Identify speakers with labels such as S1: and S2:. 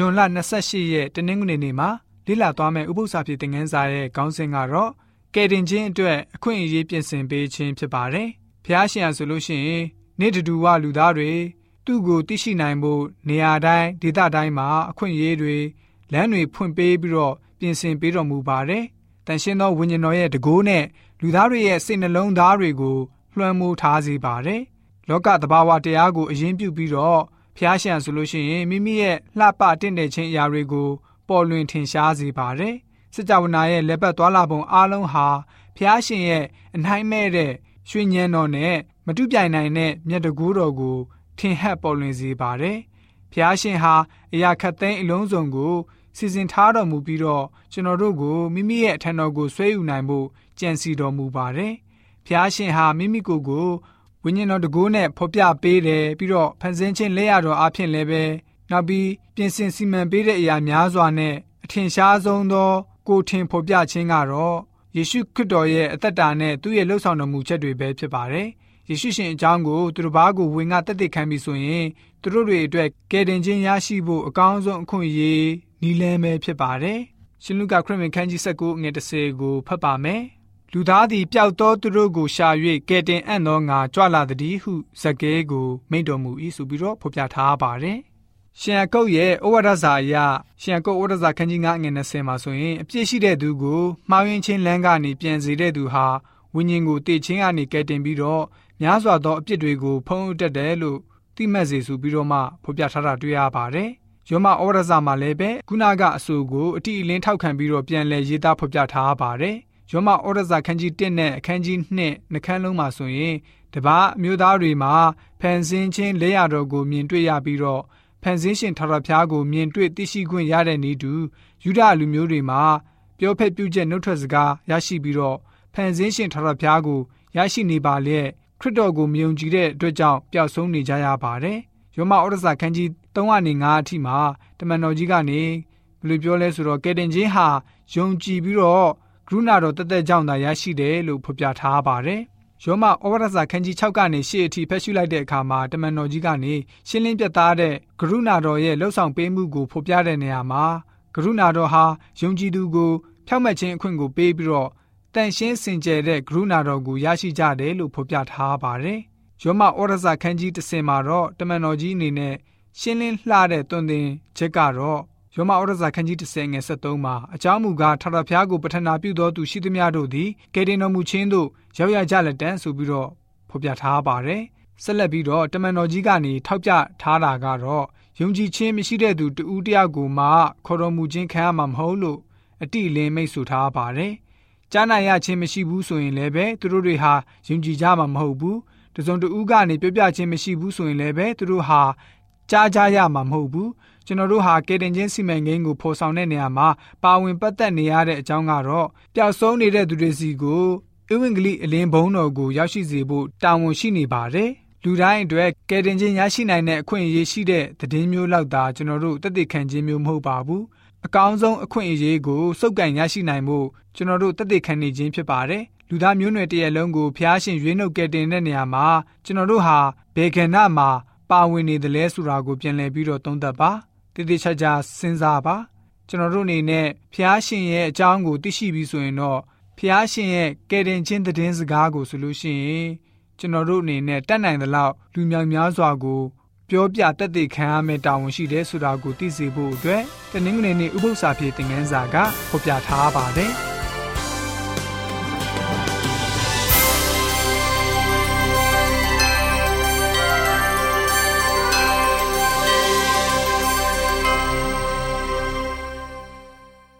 S1: ဂျွန်လ28ရက်တနင်္ဂနွေနေ့မှာလေ့လာသွားမယ့်ဥပုသ္စာဖြစ်တဲ့ငန်းစာရဲ့ခေါင်းစဉ်ကတော့ကယ်တင်ခြင်းအတွက်အခွင့်အရေးပြင်ဆင်ပေးခြင်းဖြစ်ပါတယ်။ဖျားရှင်ရဆိုလို့ရှိရင်နေ့တူဝလူသားတွေသူ့ကိုသိရှိနိုင်ဖို့နေရာတိုင်းဒေသတိုင်းမှာအခွင့်အရေးတွေလမ်းတွေဖွင့်ပေးပြီးတော့ပြင်ဆင်ပေးတော်မူပါတယ်။တန်ရှင်းသောဝိညာဉ်တော်ရဲ့တကိုးနဲ့လူသားတွေရဲ့စိတ်နှလုံးသားတွေကိုလွှမ်းမိုးထားစေပါတယ်။လောကသဘာဝတရားကိုအရင်ပြုပြီးတော့ ဖျားရှံဆိုလို့ရှိရင်မိမိရဲ့လှပတင့်တဲ့ခြင်းအရာတွေကိုပေါ်လွင်ထင်ရှားစေပါတယ်။စစ်ကြဝဠာရဲ့လက်ပတ်သွားလာပုံအလုံးဟာဖျားရှင်ရဲ့အနိုင်မဲ့တဲ့ရွှေညံတော်နဲ့မတူပြိုင်နိုင်တဲ့မြတ်တကူတော်ကိုထင်ဟပ်ပေါ်လွင်စေပါတယ်။ဖျားရှင်ဟာအရာခတ်သိမ်းအလုံးစုံကိုစီစဉ်ထားတော်မူပြီးတော့ကျွန်တော်တို့ကိုမိမိရဲ့အထံတော်ကိုဆွဲယူနိုင်ဖို့ကြံစီတော်မူပါတယ်။ဖျားရှင်ဟာမိမိကိုယ်ကို ဝိညာဉ်တော်တကူနဲ့ဖော်ပြပေးတယ်ပြီးတော့ဖန်ဆင်းခြင်းလက်ရတော်အဖြစ်လည်းပဲနောက်ပြီးပြင်ဆင်စီမံပေးတဲ့အရာများစွာနဲ့အထင်ရှားဆုံးသောကိုထင်ဖော်ပြခြင်းကတော့ယေရှုခရစ်တော်ရဲ့အသက်တာနဲ့သူ့ရဲ့လှုပ်ဆောင်တော်မူချက်တွေပဲဖြစ်ပါတယ်။ယေရှုရှင်အကြောင်းကိုသူတို့ဘာကိုဝင်ကတက်တက်ခံပြီးဆိုရင်သူတို့တွေအတွက်ကယ်တင်ခြင်းရရှိဖို့အကောင်းဆုံးအခွင့်အရေးနီးလန်းပဲဖြစ်ပါတယ်။ရှင်လုကာခရစ်ဝင်ခန်းကြီး19ငွေ30ကိုဖတ်ပါမယ်။ လူသားသည်ပျောက်သောသူတို့ကိုရှာ၍ကယ်တင်အံ့သောငါကြွလာသည်ဟုဇကဲကိုမိန့်တော်မူ၏ဆိုပြီးတော့ဖော်ပြထားပါတယ်။ရှင်အကုတ်ရဲ့ဩဝါဒစာအရရှင်အကုတ်ဩဝါဒစာခန်းကြီး9ငွေ20မှာဆိုရင်အပြစ်ရှိတဲ့သူကိုမှားယွင်းခြင်းလမ်းကနေပြန်စေတဲ့သူဟာဝိညာဉ်ကိုတည်ခြင်းကနေကယ်တင်ပြီးတော့များစွာသောအပြစ်တွေကိုဖုံးအုပ်တတ်တယ်လို့သိမှတ်စေဆိုပြီးတော့မှဖော်ပြထားတာတွေ့ရပါတယ်။ယောမဩဝါဒစာမှာလည်းပဲခုနကအဆိုကိုအတိအလင်းထောက်ခံပြီးတော့ပြန်လည်ရေးသားဖော်ပြထားပါတယ်။ ယောမဩဝါဒစာခန်းကြီး1နဲ့အခန်းကြီး2နှခမ်းလုံးမှာဆိုရင်တပားမျိုးသားတွေမှာဖန်ဆင်းခြင်းလက်ရတော်ကိုမြင်တွေ့ရပြီးတော့ဖန်ဆင်းရှင်ထာဝရဘုရားကိုမြင်တွေ့သိရှိခွင့်ရတဲ့ဤသူယူဒလူမျိုးတွေမှာပြောဖက်ပြုချက်နှုတ်ထွက်စကားရရှိပြီးတော့ဖန်ဆင်းရှင်ထာဝရဘုရားကိုရရှိနေပါလျက်ခရစ်တော်ကိုမယုံကြည်တဲ့အတွက်ကြောင့်ပျောက်ဆုံးနေကြရပါတယ်။ယောမဩရစာခန်းကြီး3ကနေ9အထိမှာတမန်တော်ကြီးကနေဘယ်လိုပြောလဲဆိုတော့ကယ်တင်ခြင်းဟာယုံကြည်ပြီးတော့ ကရုဏာတော်တသက်ကြောင့်သာရရှိတယ်လို့ဖော်ပြထားပါတယ်။ယောမဩဝါဒစာခန်းကြီး6ကနေ10အထိဖတ်ရှုလိုက်တဲ့အခါမှာတမန်တော်ကြီးကနေရှင်းလင်းပြသတဲ့ကရုဏာတော်ရဲ့လှုပ်ဆောင်ပေးမှုကိုဖော်ပြတဲ့နေရာမှာကရုဏာတော်ဟာယုံကြည်သူကိုဖြောက်မှတ်ခြင်းအခွင့်ကိုပေးပြီးတော့တန်ရှင်းစင်ကြယ်တဲ့ကရုဏာတော်ကိုရရှိကြတယ်လို့ဖော်ပြထားပါတယ်။ယောမဩရစာခန်းကြီး30မှာတော့တမန်တော်ကြီးအနေနဲ့ရှင်းလင်းလှတဲ့တွင်တင်ချက်ကတော့ ယောမဩရစာခန်းကြီး30ငယ်73မှာအကြောင်းမူကားထာဝရဘုရားကိုပထနာပြုသောသူရှိသမျှတို့သည်ကေတင်တော်မူခြင်းသို့ရောက်ရကြလက်တန်းဆိုပြီးတော့ဖော်ပြထားပါတယ်။ဆက်လက်ပြီးတော့တမန်တော်ကြီးကနေထောက်ပြထားတာကတော့ယုံကြည်ခြင်းမရှိတဲ့သူတဦးတယောက်ကိုမှခေါ်တော်မူခြင်းခံရမှာမဟုတ်လို့အတိအလင်းမိတ်ဆိုထားပါတယ်။ကြားနာရခြင်းမရှိဘူးဆိုရင်လည်းပဲသူတို့တွေဟာယုံကြည်ကြမှာမဟုတ်ဘူးတစုံတဦးကနေပြောပြခြင်းမရှိဘူးဆိုရင်လည်းပဲသူတို့ဟာကြားကြရမှာမဟုတ်ဘူး ကျွန်တော်တို့ဟာကေတင်ချင်းစီမံကိန်းကိုဖော်ဆောင်တဲ့နေရာမှာပါဝင်ပတ်သက်နေရတဲ့အကြောင်းကတော့ပျောက်ဆုံးနေတဲ့သူတွေစီကိုအဝင်္ဂလိအလင်းဘုံတော်ကိုရောက်ရှိစေဖို့တာဝန်ရှိနေပါတယ်လူတိုင်းအတွက်ကယ်တင်ခြင်းရရှိနိုင်တဲ့အခွင့်အရေးရှိတဲ့သတင်းမျိုးလောက်သာကျွန်တော်တို့တသက်ခံခြင်းမျိုးမဟုတ်ပါဘူးအကောင်းဆုံးအခွင့်အရေးကိုစုပ်ကန်ရရှိနိုင်ဖို့ကျွန်တော်တို့တသက်ခံနေခြင်းဖြစ်ပါတယ်လူသားမျိုးနွယ်တရက်လုံးကိုဖျားရှင်ရွေးနှုတ်ကယ်တင်တဲ့နေရာမှာကျွန်တော်တို့ဟာဘေကဏမှာပါဝင်နေတယ်လဲဆိုတာကိုပြန်လည်ပြီးတော့သုံးသပ်ပါ တည်တည်ချာချာစဉ်းစားပါကျွန်တော်တို့အနေနဲ့ဖျားရှင်ရဲ့အကြောင်းကိုသိရှိပြီးဆိုရင်တော့ဖျားရှင်ရဲ့ကယ်တင်ခြင်းသတင်းစကားကိုဆိုလို့ရှိရင်ကျွန်တော်တို့အနေနဲ့တတ်နိုင်သလောက်လူမြောင်များစွာကိုပြောပြတက်တဲ့ခံရမယ့်တာဝန်ရှိတယ်ဆိုတာကိုသိစေဖို့အတွက်တနင်္ဂနွေနေ့ဥပုသ္စာပြေသင်ခန်းစာကဖော်ပြထားပါတယ်။